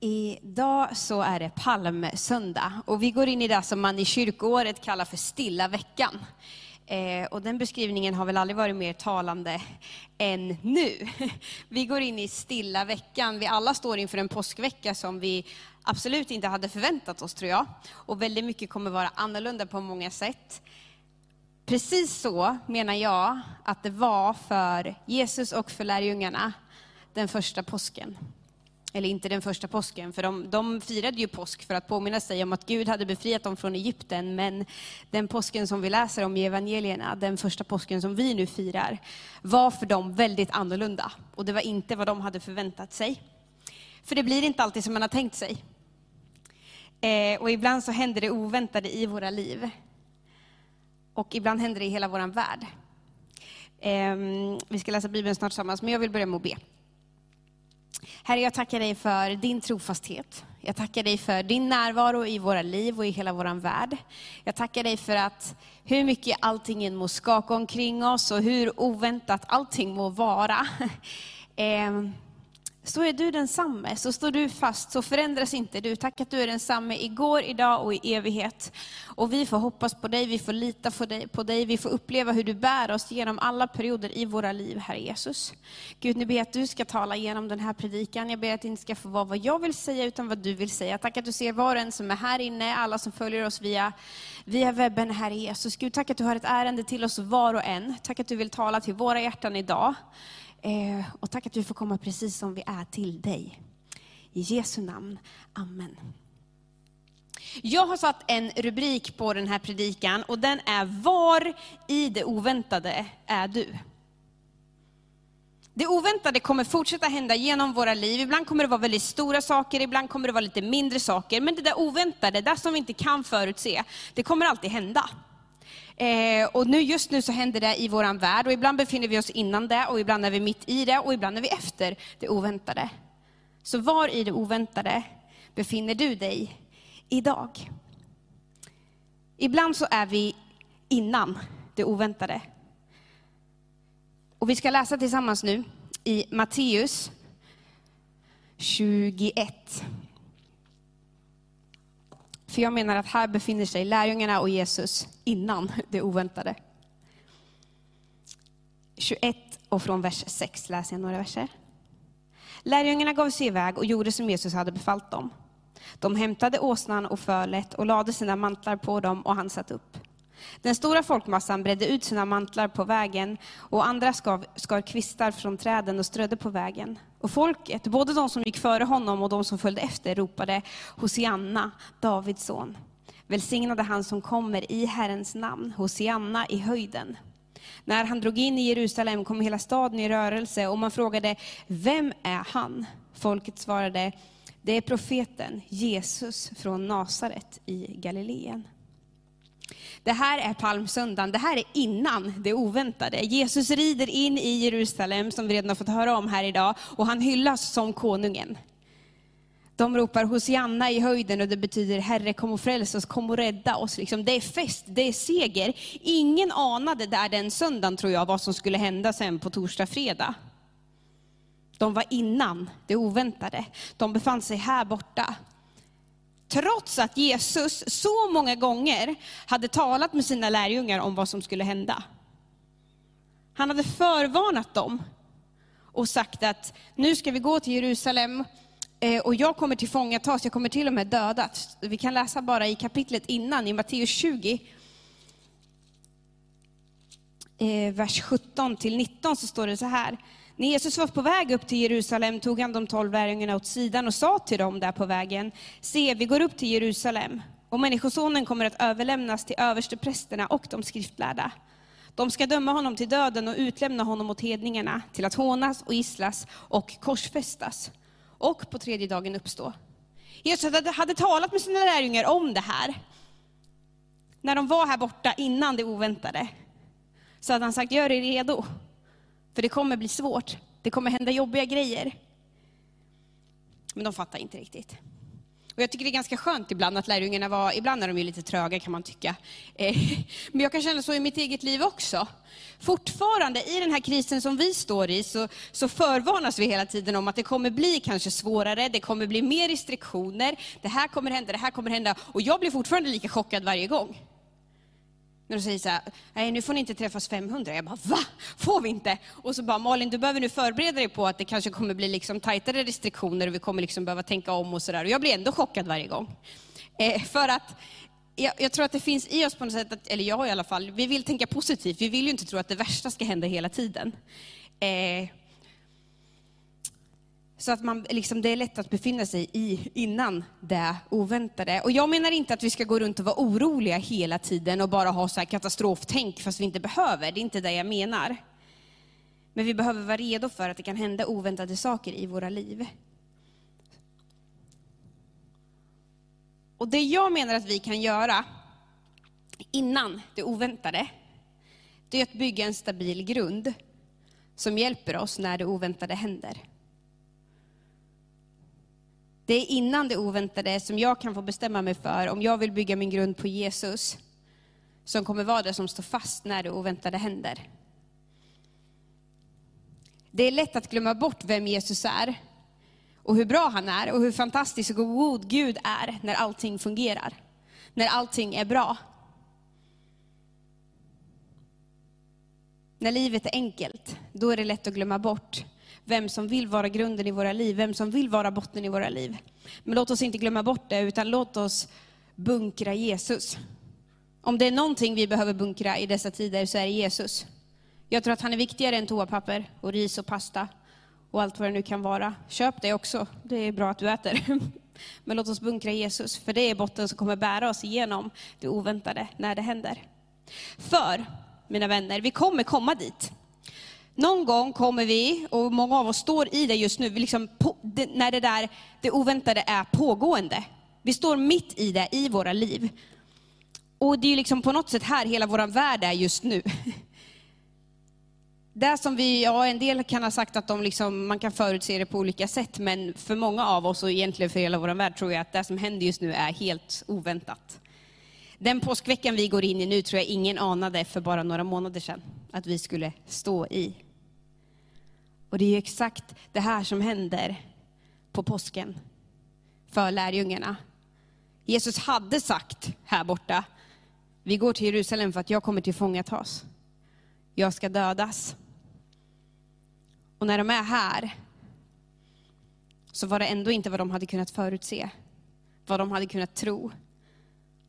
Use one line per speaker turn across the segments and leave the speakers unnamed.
Idag så är det palmsöndag och vi går in i det som man i kyrkoåret kallar för stilla veckan. Eh, och den beskrivningen har väl aldrig varit mer talande än nu. Vi går in i stilla veckan. Vi alla står inför en påskvecka som vi absolut inte hade förväntat oss tror jag. Och väldigt mycket kommer vara annorlunda på många sätt. Precis så menar jag att det var för Jesus och för lärjungarna den första påsken eller inte den första påsken, för de, de firade ju påsk för att påminna sig om att Gud hade befriat dem från Egypten, men den påsken som vi läser om i evangelierna, den första påsken som vi nu firar, var för dem väldigt annorlunda. Och det var inte vad de hade förväntat sig. För det blir inte alltid som man har tänkt sig. Eh, och ibland så händer det oväntade i våra liv. Och ibland händer det i hela vår värld. Eh, vi ska läsa Bibeln snart tillsammans, men jag vill börja med att be. Herre, jag tackar dig för din trofasthet. Jag tackar dig för din närvaro i våra liv och i hela vår värld. Jag tackar dig för att hur mycket allting än må skaka omkring oss och hur oväntat allting må vara. Ehm, så är du densamme, så står du fast, så förändras inte du. Tack att du är densamme igår, idag och i evighet. Och vi får hoppas på dig, vi får lita på dig, på dig, vi får uppleva hur du bär oss genom alla perioder i våra liv, Herre Jesus. Gud, nu ber jag att du ska tala genom den här predikan. Jag ber att det inte ska få vara vad jag vill säga, utan vad du vill säga. Tack att du ser var och en som är här inne, alla som följer oss via, via webben, Herre Jesus. Gud, tack att du har ett ärende till oss var och en. Tack att du vill tala till våra hjärtan idag. Eh, och tack att vi får komma precis som vi är till dig. I Jesu namn. Amen. Jag har satt en rubrik på den här predikan och den är Var i det oväntade är du? Det oväntade kommer fortsätta hända genom våra liv. Ibland kommer det vara väldigt stora saker, ibland kommer det vara lite mindre saker. Men det där oväntade, det där som vi inte kan förutse, det kommer alltid hända. Eh, och nu, just nu så händer det i vår värld och ibland befinner vi oss innan det och ibland är vi mitt i det och ibland är vi efter det oväntade. Så var i det oväntade befinner du dig idag? Ibland så är vi innan det oväntade. Och vi ska läsa tillsammans nu i Matteus 21. För jag menar att här befinner sig lärjungarna och Jesus innan det oväntade. 21 och från vers 6 läser jag några verser. Lärjungarna gav sig iväg och gjorde som Jesus hade befallt dem. De hämtade åsnan och fölet och lade sina mantlar på dem och han satt upp. Den stora folkmassan bredde ut sina mantlar på vägen och andra skar, skar kvistar från träden och strödde på vägen. Och folket, både de som gick före honom och de som följde efter, ropade Hosianna, Davids son. Välsignade han som kommer i Herrens namn, Hosianna i höjden. När han drog in i Jerusalem kom hela staden i rörelse och man frågade, vem är han? Folket svarade, det är profeten Jesus från Nasaret i Galileen. Det här är palmsöndagen, det här är innan det oväntade. Jesus rider in i Jerusalem, som vi redan har fått höra om här idag, och han hyllas som konungen. De ropar Hosianna i höjden och det betyder Herre kom och fräls oss, kom och rädda oss. Liksom, det är fest, det är seger. Ingen anade där den söndagen tror jag vad som skulle hända sen på torsdag, fredag. De var innan det oväntade. De befann sig här borta. Trots att Jesus så många gånger hade talat med sina lärjungar om vad som skulle hända. Han hade förvarnat dem och sagt att nu ska vi gå till Jerusalem eh, och jag kommer tillfångatas, jag kommer till och med dödas. Vi kan läsa bara i kapitlet innan, i Matteus 20, eh, vers 17 till 19 så står det så här. När Jesus var på väg upp till Jerusalem tog han de tolv lärjungarna åt sidan och sa till dem där på vägen, se vi går upp till Jerusalem och Människosonen kommer att överlämnas till översteprästerna och de skriftlärda. De ska döma honom till döden och utlämna honom åt hedningarna till att hånas och gisslas och korsfästas och på tredje dagen uppstå. Jesus hade talat med sina lärjungar om det här. När de var här borta innan det oväntade. Så hade han sagt, gör er redo. För det kommer bli svårt. Det kommer hända jobbiga grejer. Men de fattar inte riktigt. Och jag tycker det är ganska skönt ibland att lärjungarna var, ibland är de ju lite tröga kan man tycka. Eh, men jag kan känna så i mitt eget liv också. Fortfarande i den här krisen som vi står i så, så förvarnas vi hela tiden om att det kommer bli kanske svårare, det kommer bli mer restriktioner, det här kommer hända, det här kommer hända. Och jag blir fortfarande lika chockad varje gång. När de säger så här, nej nu får ni inte träffas 500. Jag bara, va? Får vi inte? Och så bara, Malin du behöver nu förbereda dig på att det kanske kommer bli liksom tajtare restriktioner och vi kommer liksom behöva tänka om och sådär. Och jag blir ändå chockad varje gång. Eh, för att jag, jag, tror att det finns i oss på något sätt, att, eller jag i alla fall, vi vill tänka positivt. Vi vill ju inte tro att det värsta ska hända hela tiden. Eh, så att man, liksom, det är lätt att befinna sig i innan det oväntade. Och jag menar inte att vi ska gå runt och vara oroliga hela tiden och bara ha så här katastroftänk fast vi inte behöver. Det är inte det jag menar. Men vi behöver vara redo för att det kan hända oväntade saker i våra liv. Och det jag menar att vi kan göra innan det oväntade, det är att bygga en stabil grund som hjälper oss när det oväntade händer. Det är innan det oväntade som jag kan få bestämma mig för om jag vill bygga min grund på Jesus, som kommer vara det som står fast när det oväntade händer. Det är lätt att glömma bort vem Jesus är, och hur bra han är, och hur fantastisk och god Gud är när allting fungerar, när allting är bra. När livet är enkelt, då är det lätt att glömma bort vem som vill vara grunden i våra liv, vem som vill vara botten i våra liv. Men låt oss inte glömma bort det, utan låt oss bunkra Jesus. Om det är någonting vi behöver bunkra i dessa tider så är det Jesus. Jag tror att han är viktigare än toapapper och ris och pasta och allt vad det nu kan vara. Köp det också, det är bra att du äter. Men låt oss bunkra Jesus, för det är botten som kommer bära oss igenom det oväntade när det händer. För, mina vänner, vi kommer komma dit. Någon gång kommer vi, och många av oss står i det just nu, liksom på, det, när det där det oväntade är pågående. Vi står mitt i det i våra liv. Och det är liksom på något sätt här hela vår värld är just nu. Det som vi, ja en del kan ha sagt att de liksom, man kan förutse det på olika sätt, men för många av oss och egentligen för hela vår värld tror jag att det som händer just nu är helt oväntat. Den påskveckan vi går in i nu tror jag ingen anade för bara några månader sedan att vi skulle stå i. Och det är exakt det här som händer på påsken för lärjungarna. Jesus hade sagt här borta, vi går till Jerusalem för att jag kommer till fångatas. Jag ska dödas. Och när de är här så var det ändå inte vad de hade kunnat förutse, vad de hade kunnat tro.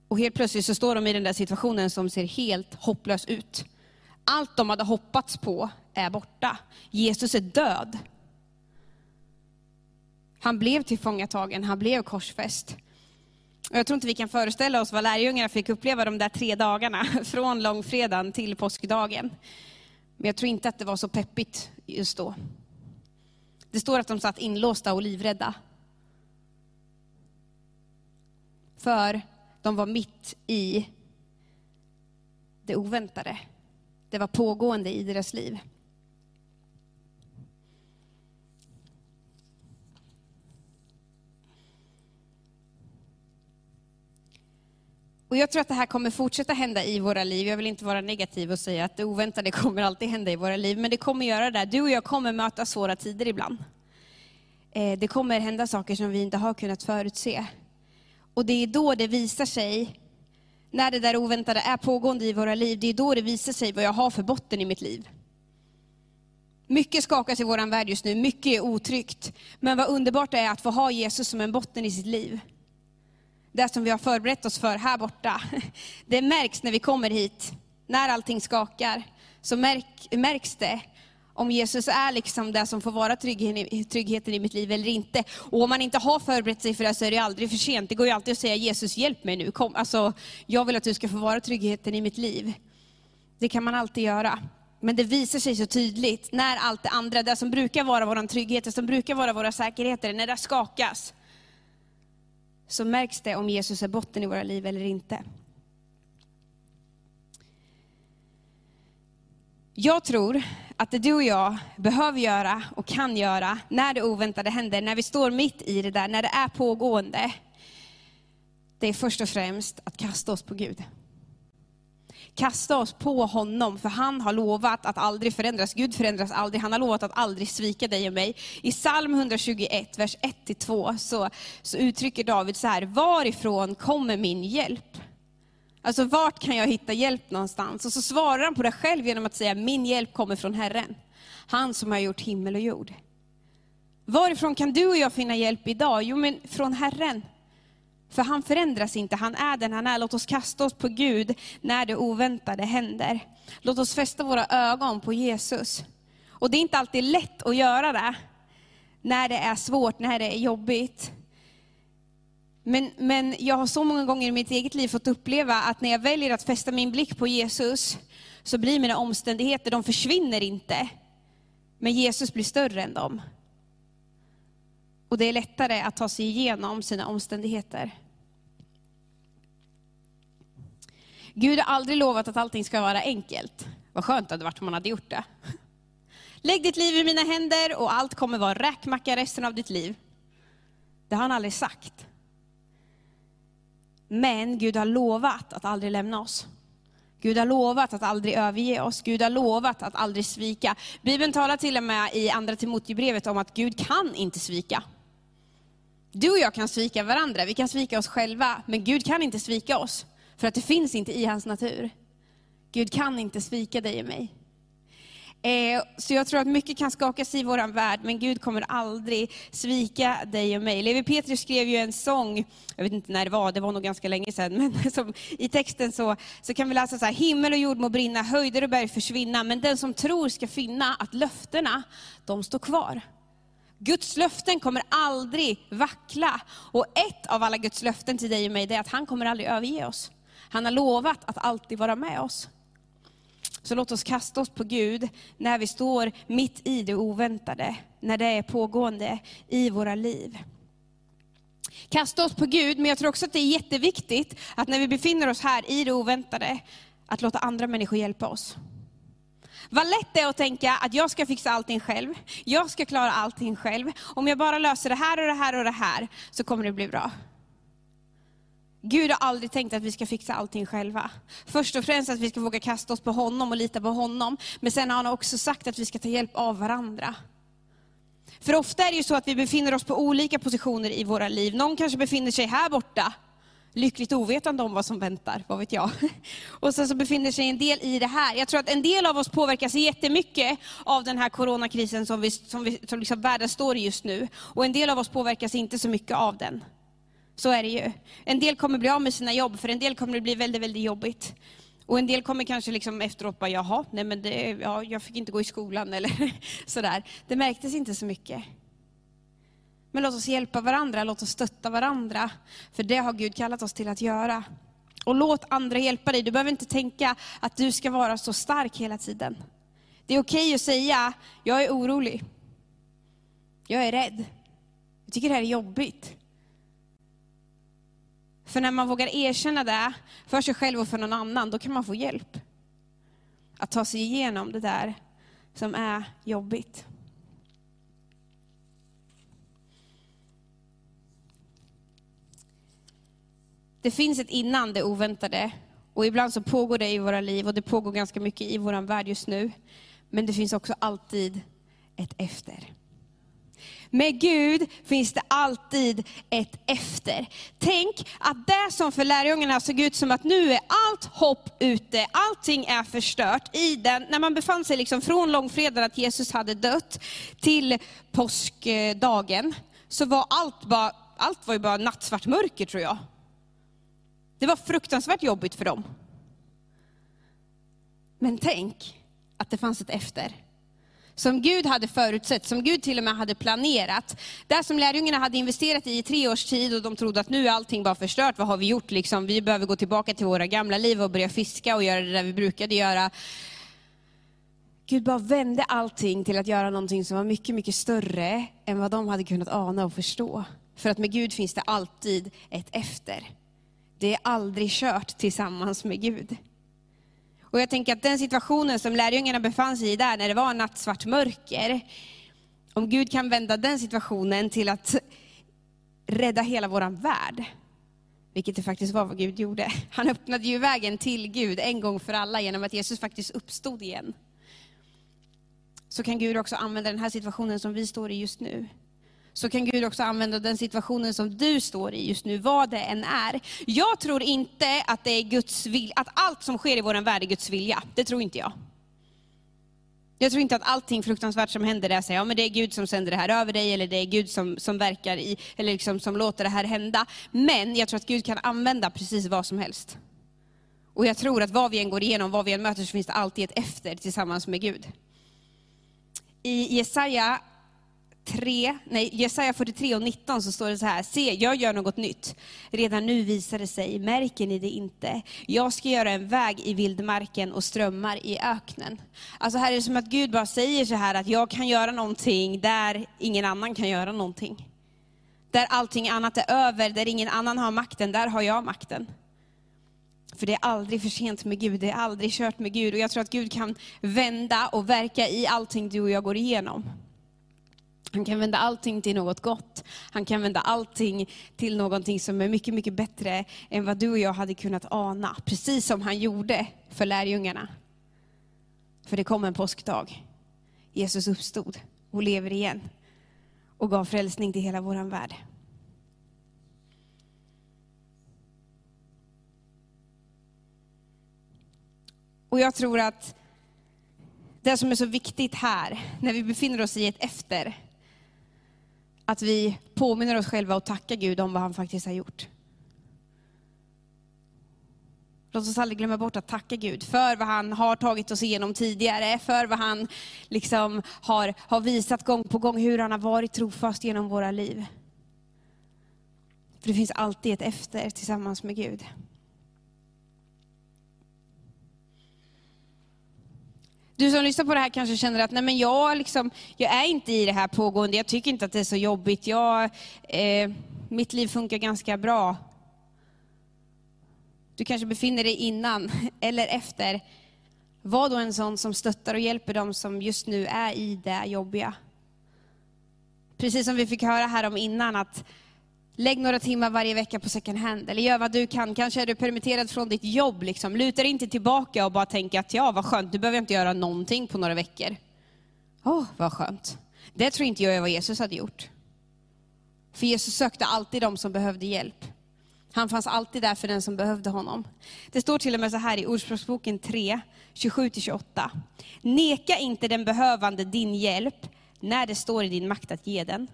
Och helt plötsligt så står de i den där situationen som ser helt hopplös ut. Allt de hade hoppats på är borta. Jesus är död. Han blev tillfångatagen, han blev korsfäst. Jag tror inte vi kan föreställa oss vad lärjungarna fick uppleva de där tre dagarna, från långfredagen till påskdagen. Men jag tror inte att det var så peppigt just då. Det står att de satt inlåsta och livrädda. För de var mitt i det oväntade. Det var pågående i deras liv. Och jag tror att det här kommer fortsätta hända i våra liv. Jag vill inte vara negativ och säga att det oväntade kommer alltid hända i våra liv, men det kommer göra det. Du och jag kommer möta svåra tider ibland. Eh, det kommer hända saker som vi inte har kunnat förutse. Och det är då det visar sig, när det där oväntade är pågående i våra liv, det är då det visar sig vad jag har för botten i mitt liv. Mycket skakas i vår värld just nu, mycket är otryggt. Men vad underbart det är att få ha Jesus som en botten i sitt liv det som vi har förberett oss för här borta, det märks när vi kommer hit. När allting skakar, så märk, märks det om Jesus är liksom det som får vara tryggheten i mitt liv eller inte. Och om man inte har förberett sig för det så är det aldrig för sent. Det går ju alltid att säga Jesus hjälp mig nu, Kom, alltså, jag vill att du ska få vara tryggheten i mitt liv. Det kan man alltid göra. Men det visar sig så tydligt när allt det andra, det som brukar vara vår trygghet, det som brukar vara våra säkerheter, när det skakas, så märks det om Jesus är botten i våra liv eller inte. Jag tror att det du och jag behöver göra och kan göra när det oväntade händer, när vi står mitt i det där, när det är pågående, det är först och främst att kasta oss på Gud. Kasta oss på honom, för han har lovat att aldrig förändras. Gud förändras aldrig, han har lovat att aldrig svika dig och mig. I psalm 121, vers 1-2, så, så uttrycker David så här, varifrån kommer min hjälp? Alltså vart kan jag hitta hjälp någonstans? Och så svarar han på det själv genom att säga, min hjälp kommer från Herren. Han som har gjort himmel och jord. Varifrån kan du och jag finna hjälp idag? Jo, men från Herren. För han förändras inte, han är den han är. Låt oss kasta oss på Gud när det oväntade händer. Låt oss fästa våra ögon på Jesus. Och det är inte alltid lätt att göra det, när det är svårt, när det är jobbigt. Men, men jag har så många gånger i mitt eget liv fått uppleva att när jag väljer att fästa min blick på Jesus, så blir mina omständigheter, de försvinner inte. Men Jesus blir större än dem. Och det är lättare att ta sig igenom sina omständigheter. Gud har aldrig lovat att allting ska vara enkelt. Vad skönt det hade varit om man hade gjort det. Lägg ditt liv i mina händer och allt kommer vara räkmacka resten av ditt liv. Det har han aldrig sagt. Men Gud har lovat att aldrig lämna oss. Gud har lovat att aldrig överge oss. Gud har lovat att aldrig svika. Bibeln talar till och med i andra Timoteusbrevet om att Gud kan inte svika. Du och jag kan svika varandra, vi kan svika oss själva, men Gud kan inte svika oss. För att det finns inte i hans natur. Gud kan inte svika dig och mig. Eh, så jag tror att mycket kan skakas i vår värld, men Gud kommer aldrig svika dig och mig. Levi Petrus skrev ju en sång, jag vet inte när det var, det var nog ganska länge sedan, men som, i texten så, så kan vi läsa så här, himmel och jord må brinna, höjder och berg försvinna, men den som tror ska finna att löftena, de står kvar. Guds löften kommer aldrig vackla. Och ett av alla Guds löften till dig och mig, är att han kommer aldrig överge oss. Han har lovat att alltid vara med oss. Så låt oss kasta oss på Gud när vi står mitt i det oväntade, när det är pågående i våra liv. Kasta oss på Gud, men jag tror också att det är jätteviktigt att när vi befinner oss här i det oväntade, att låta andra människor hjälpa oss. Vad lätt det är att tänka att jag ska fixa allting själv, jag ska klara allting själv. Om jag bara löser det här och det här och det här, så kommer det bli bra. Gud har aldrig tänkt att vi ska fixa allting själva. Först och främst att vi ska våga kasta oss på honom och lita på honom. Men sen har han också sagt att vi ska ta hjälp av varandra. För ofta är det ju så att vi befinner oss på olika positioner i våra liv. Någon kanske befinner sig här borta, lyckligt ovetande om vad som väntar, vad vet jag. Och sen så befinner sig en del i det här. Jag tror att en del av oss påverkas jättemycket av den här coronakrisen som, vi, som, vi, som liksom världen står i just nu. Och en del av oss påverkas inte så mycket av den. Så är det ju. En del kommer bli av med sina jobb, för en del kommer det bli väldigt, väldigt jobbigt. Och en del kommer kanske liksom efteråt bara, jaha, nej men det, ja, jag fick inte gå i skolan eller sådär. Det märktes inte så mycket. Men låt oss hjälpa varandra, låt oss stötta varandra. För det har Gud kallat oss till att göra. Och låt andra hjälpa dig. Du behöver inte tänka att du ska vara så stark hela tiden. Det är okej att säga, jag är orolig. Jag är rädd. Jag tycker det här är jobbigt. För när man vågar erkänna det för sig själv och för någon annan, då kan man få hjälp. Att ta sig igenom det där som är jobbigt. Det finns ett innan det oväntade. Och ibland så pågår det i våra liv och det pågår ganska mycket i vår värld just nu. Men det finns också alltid ett efter. Med Gud finns det alltid ett efter. Tänk att det som för lärjungarna såg ut som att nu är allt hopp ute, allting är förstört. I den, när man befann sig liksom från långfredagen att Jesus hade dött till påskdagen, så var allt, bara, allt var ju bara nattsvart mörker tror jag. Det var fruktansvärt jobbigt för dem. Men tänk att det fanns ett efter. Som Gud hade förutsett, som Gud till och med hade planerat. Det som lärjungarna hade investerat i i tre års tid och de trodde att nu är allting bara förstört, vad har vi gjort liksom? Vi behöver gå tillbaka till våra gamla liv och börja fiska och göra det där vi brukade göra. Gud bara vände allting till att göra någonting som var mycket, mycket större än vad de hade kunnat ana och förstå. För att med Gud finns det alltid ett efter. Det är aldrig kört tillsammans med Gud. Och jag tänker att den situationen som lärjungarna befann sig i där, när det var nattsvart mörker, om Gud kan vända den situationen till att rädda hela vår värld, Vilket det faktiskt var vad Gud gjorde. Han öppnade ju vägen till Gud en gång för alla genom att Jesus faktiskt uppstod igen. Så kan Gud också använda den här situationen som vi står i just nu. Så kan Gud också använda den situationen som du står i just nu, vad det än är. Jag tror inte att det är Guds vilja, att allt som sker i vår värld är Guds vilja. Det tror inte jag. Jag tror inte att allting fruktansvärt som händer är så ja, men det är Gud som sänder det här över dig, eller det är Gud som, som verkar i, eller liksom som låter det här hända. Men jag tror att Gud kan använda precis vad som helst. Och jag tror att vad vi än går igenom, vad vi än möter, så finns det alltid ett efter tillsammans med Gud. I Jesaja 3, nej, Jesaja 43 och 19 så står det så här, se jag gör något nytt. Redan nu visar det sig, märker ni det inte? Jag ska göra en väg i vildmarken och strömmar i öknen. Alltså här är det som att Gud bara säger så här att jag kan göra någonting där ingen annan kan göra någonting. Där allting annat är över, där ingen annan har makten, där har jag makten. För det är aldrig för sent med Gud, det är aldrig kört med Gud. Och jag tror att Gud kan vända och verka i allting du och jag går igenom. Han kan vända allting till något gott. Han kan vända allting till någonting som är mycket, mycket bättre än vad du och jag hade kunnat ana. Precis som han gjorde för lärjungarna. För det kom en påskdag. Jesus uppstod och lever igen och gav frälsning till hela vår värld. Och jag tror att det som är så viktigt här, när vi befinner oss i ett efter, att vi påminner oss själva och tackar Gud om vad han faktiskt har gjort. Låt oss aldrig glömma bort att tacka Gud för vad han har tagit oss igenom tidigare, för vad han liksom har, har visat gång på gång, hur han har varit trofast genom våra liv. För det finns alltid ett efter tillsammans med Gud. Du som lyssnar på det här kanske känner att nej men jag, liksom, jag är inte i det här pågående, jag tycker inte att det är så jobbigt, jag, eh, mitt liv funkar ganska bra. Du kanske befinner dig innan eller efter. Var då en sån som stöttar och hjälper dem som just nu är i det jobbiga. Precis som vi fick höra här om innan, att Lägg några timmar varje vecka på second hand, eller gör vad du kan. Kanske är du permitterad från ditt jobb. Liksom. Luta dig inte tillbaka och bara tänka att ja, vad skönt, nu behöver jag inte göra någonting på några veckor. Åh, oh, vad skönt. Det tror inte jag är vad Jesus hade gjort. För Jesus sökte alltid de som behövde hjälp. Han fanns alltid där för den som behövde honom. Det står till och med så här i Ordspråksboken 3, 27-28. Neka inte den behövande din hjälp när det står i din makt att ge den.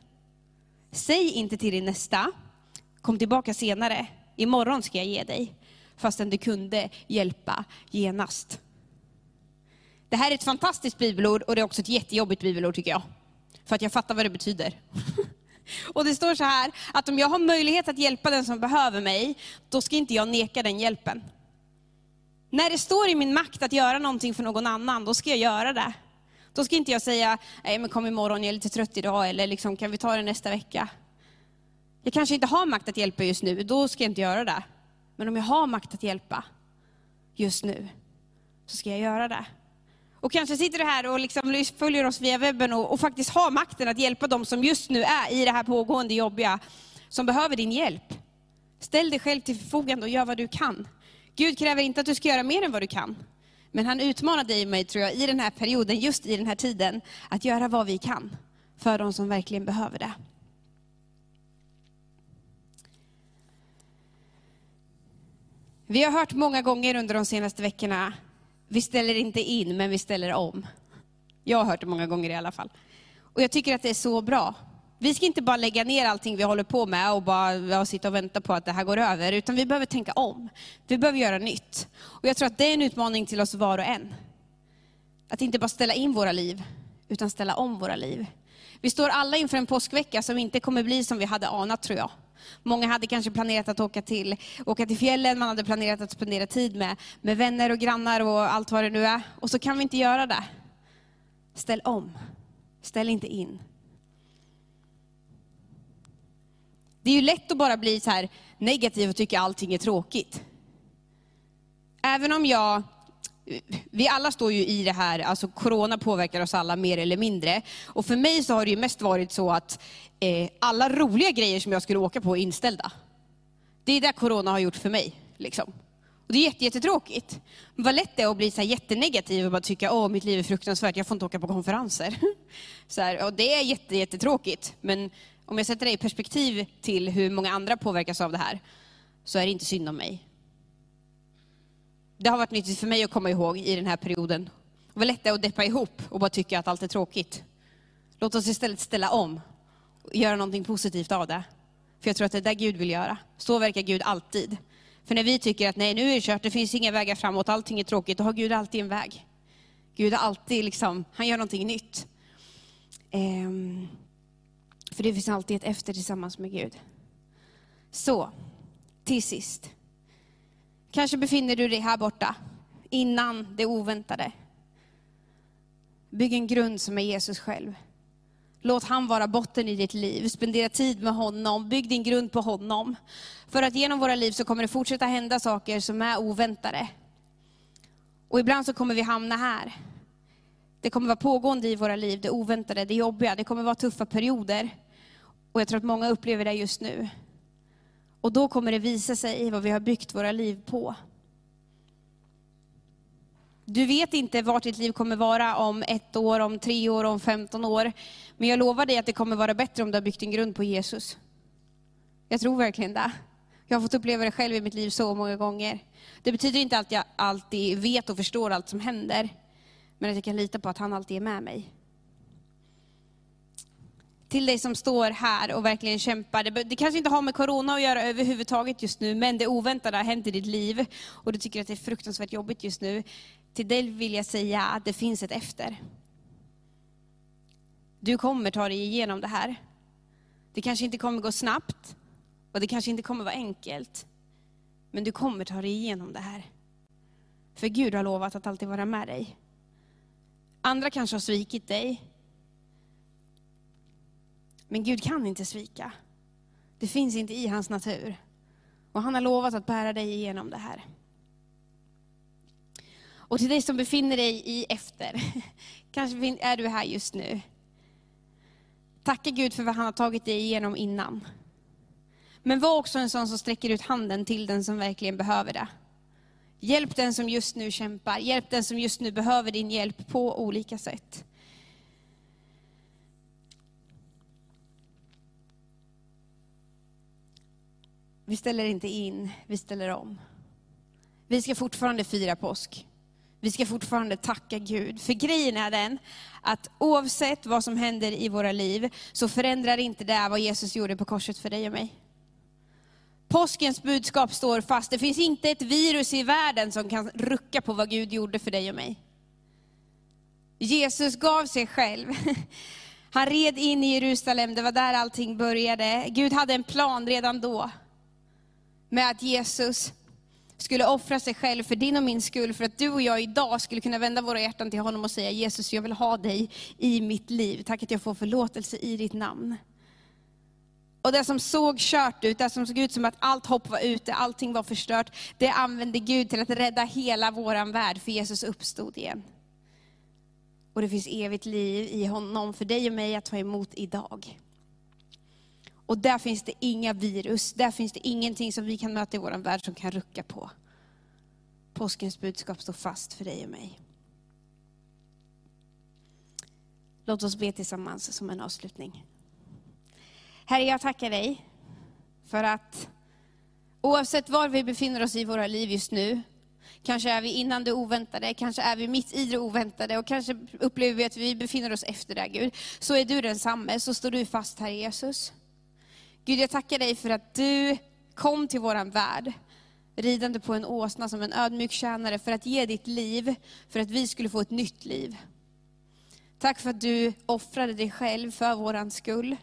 Säg inte till din nästa, kom tillbaka senare, imorgon ska jag ge dig, fastän du kunde hjälpa genast. Det här är ett fantastiskt bibelord och det är också ett jättejobbigt bibelord tycker jag. För att jag fattar vad det betyder. Och det står så här, att om jag har möjlighet att hjälpa den som behöver mig, då ska inte jag neka den hjälpen. När det står i min makt att göra någonting för någon annan, då ska jag göra det. Då ska inte jag säga, nej men kom imorgon, jag är lite trött idag, eller liksom, kan vi ta det nästa vecka? Jag kanske inte har makt att hjälpa just nu, då ska jag inte göra det. Men om jag har makt att hjälpa just nu, så ska jag göra det. Och kanske sitter du här och liksom följer oss via webben och, och, faktiskt har makten att hjälpa dem som just nu är i det här pågående jobbiga, som behöver din hjälp. Ställ dig själv till förfogande och gör vad du kan. Gud kräver inte att du ska göra mer än vad du kan. Men han utmanar dig och mig, tror jag, i den här perioden, just i den här tiden, att göra vad vi kan för de som verkligen behöver det. Vi har hört många gånger under de senaste veckorna, vi ställer inte in, men vi ställer om. Jag har hört det många gånger i alla fall. Och jag tycker att det är så bra. Vi ska inte bara lägga ner allting vi håller på med och bara sitta och vänta på att det här går över, utan vi behöver tänka om. Vi behöver göra nytt. Och jag tror att det är en utmaning till oss var och en. Att inte bara ställa in våra liv, utan ställa om våra liv. Vi står alla inför en påskvecka som inte kommer bli som vi hade anat, tror jag. Många hade kanske planerat att åka till, åka till fjällen, man hade planerat att spendera tid med, med vänner och grannar och allt vad det nu är. Och så kan vi inte göra det. Ställ om. Ställ inte in. Det är ju lätt att bara bli så här negativ och tycka allting är tråkigt. Även om jag, vi alla står ju i det här, alltså corona påverkar oss alla mer eller mindre. Och för mig så har det ju mest varit så att eh, alla roliga grejer som jag skulle åka på är inställda. Det är det corona har gjort för mig. Liksom. Och det är jätte, jättetråkigt. Men vad lätt det är att bli så här jättenegativ och bara tycka att mitt liv är fruktansvärt, jag får inte åka på konferenser. Så här, och det är jätte, jättetråkigt. Men om jag sätter det i perspektiv till hur många andra påverkas av det här, så är det inte synd om mig. Det har varit nyttigt för mig att komma ihåg i den här perioden. Det lätt lättare att deppa ihop och bara tycka att allt är tråkigt. Låt oss istället ställa om och göra någonting positivt av det. För jag tror att det är det Gud vill göra. Så verkar Gud alltid. För när vi tycker att nej, nu är det kört, det finns inga vägar framåt, allting är tråkigt, då har Gud alltid en väg. Gud har alltid liksom, han gör någonting nytt. Ehm, för det finns alltid ett efter tillsammans med Gud. Så, till sist. Kanske befinner du dig här borta, innan det oväntade. Bygg en grund som är Jesus själv. Låt han vara botten i ditt liv. Spendera tid med honom. Bygg din grund på honom. För att genom våra liv så kommer det fortsätta hända saker som är oväntade. Och ibland så kommer vi hamna här. Det kommer vara pågående i våra liv, det oväntade, det jobbiga. Det kommer vara tuffa perioder. Och jag tror att många upplever det just nu. Och då kommer det visa sig vad vi har byggt våra liv på. Du vet inte vart ditt liv kommer vara om ett år, om tre år, om 15 år. Men jag lovar dig att det kommer vara bättre om du har byggt din grund på Jesus. Jag tror verkligen det. Jag har fått uppleva det själv i mitt liv så många gånger. Det betyder inte att jag alltid vet och förstår allt som händer. Men att jag kan lita på att han alltid är med mig. Till dig som står här och verkligen kämpar. Det, det kanske inte har med corona att göra överhuvudtaget just nu, men det oväntade har hänt i ditt liv. Och du tycker att det är fruktansvärt jobbigt just nu. Till dig vill jag säga att det finns ett efter. Du kommer ta dig igenom det här. Det kanske inte kommer gå snabbt och det kanske inte kommer vara enkelt. Men du kommer ta dig igenom det här. För Gud har lovat att alltid vara med dig. Andra kanske har svikit dig. Men Gud kan inte svika. Det finns inte i hans natur. Och han har lovat att bära dig igenom det här. Och till dig som befinner dig i efter, kanske är du här just nu. Tacka Gud för vad han har tagit dig igenom innan. Men var också en sån som sträcker ut handen till den som verkligen behöver det. Hjälp den som just nu kämpar, hjälp den som just nu behöver din hjälp på olika sätt. Vi ställer inte in, vi ställer om. Vi ska fortfarande fira påsk. Vi ska fortfarande tacka Gud. För grejen är den, att oavsett vad som händer i våra liv, så förändrar inte det vad Jesus gjorde på korset för dig och mig. Påskens budskap står fast. Det finns inte ett virus i världen som kan rucka på vad Gud gjorde för dig och mig. Jesus gav sig själv. Han red in i Jerusalem, det var där allting började. Gud hade en plan redan då. Med att Jesus skulle offra sig själv för din och min skull, för att du och jag idag skulle kunna vända våra hjärtan till honom och säga, Jesus jag vill ha dig i mitt liv. Tack att jag får förlåtelse i ditt namn. Och det som såg kört ut, det som såg ut som att allt hopp var ute, allting var förstört, det använde Gud till att rädda hela våran värld, för Jesus uppstod igen. Och det finns evigt liv i honom för dig och mig att ta emot idag. Och där finns det inga virus, där finns det ingenting som vi kan möta i vår värld som kan rucka på. Påskens budskap står fast för dig och mig. Låt oss be tillsammans som en avslutning. Herre, jag tackar dig för att oavsett var vi befinner oss i våra liv just nu, kanske är vi innan det oväntade, kanske är vi mitt i det oväntade och kanske upplever vi att vi befinner oss efter det, Gud. Så är du densamme, så står du fast här Jesus. Gud, jag tackar dig för att du kom till våran värld, ridande på en åsna som en ödmjuk tjänare, för att ge ditt liv, för att vi skulle få ett nytt liv. Tack för att du offrade dig själv för våran skull.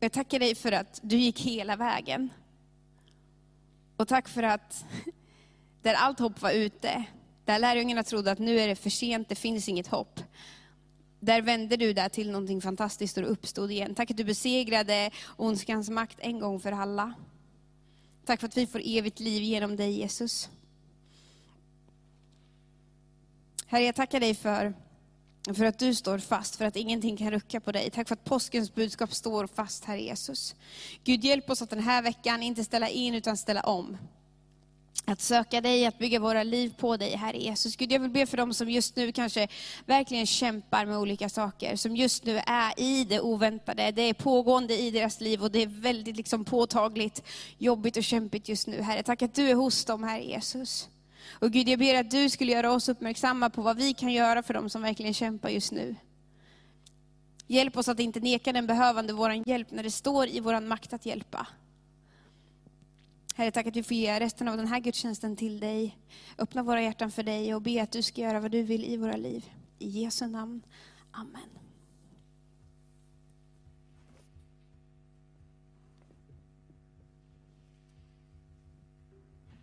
Jag tackar dig för att du gick hela vägen. Och tack för att där allt hopp var ute, där lärjungarna trodde att nu är det för sent, det finns inget hopp där vände du det till någonting fantastiskt och det uppstod igen. Tack att du besegrade ondskans makt en gång för alla. Tack för att vi får evigt liv genom dig Jesus. Herre, jag tackar dig för För att du står fast, för att ingenting kan rucka på dig. Tack för att påskens budskap står fast, Herre Jesus. Gud, hjälp oss att den här veckan inte ställa in, utan ställa om. Att söka dig, att bygga våra liv på dig, Herre Jesus. Gud, jag vill be för dem som just nu kanske verkligen kämpar med olika saker, som just nu är i det oväntade. Det är pågående i deras liv och det är väldigt liksom påtagligt jobbigt och kämpigt just nu, Herre. Tack att du är hos dem, Herre Jesus. Och Gud, jag ber att du skulle göra oss uppmärksamma på vad vi kan göra för dem som verkligen kämpar just nu. Hjälp oss att inte neka den behövande vår hjälp när det står i vår makt att hjälpa. Herre, tack att vi får ge resten av den här gudstjänsten till dig. Öppna våra hjärtan för dig och be att du ska göra vad du vill i våra liv. I Jesu namn. Amen.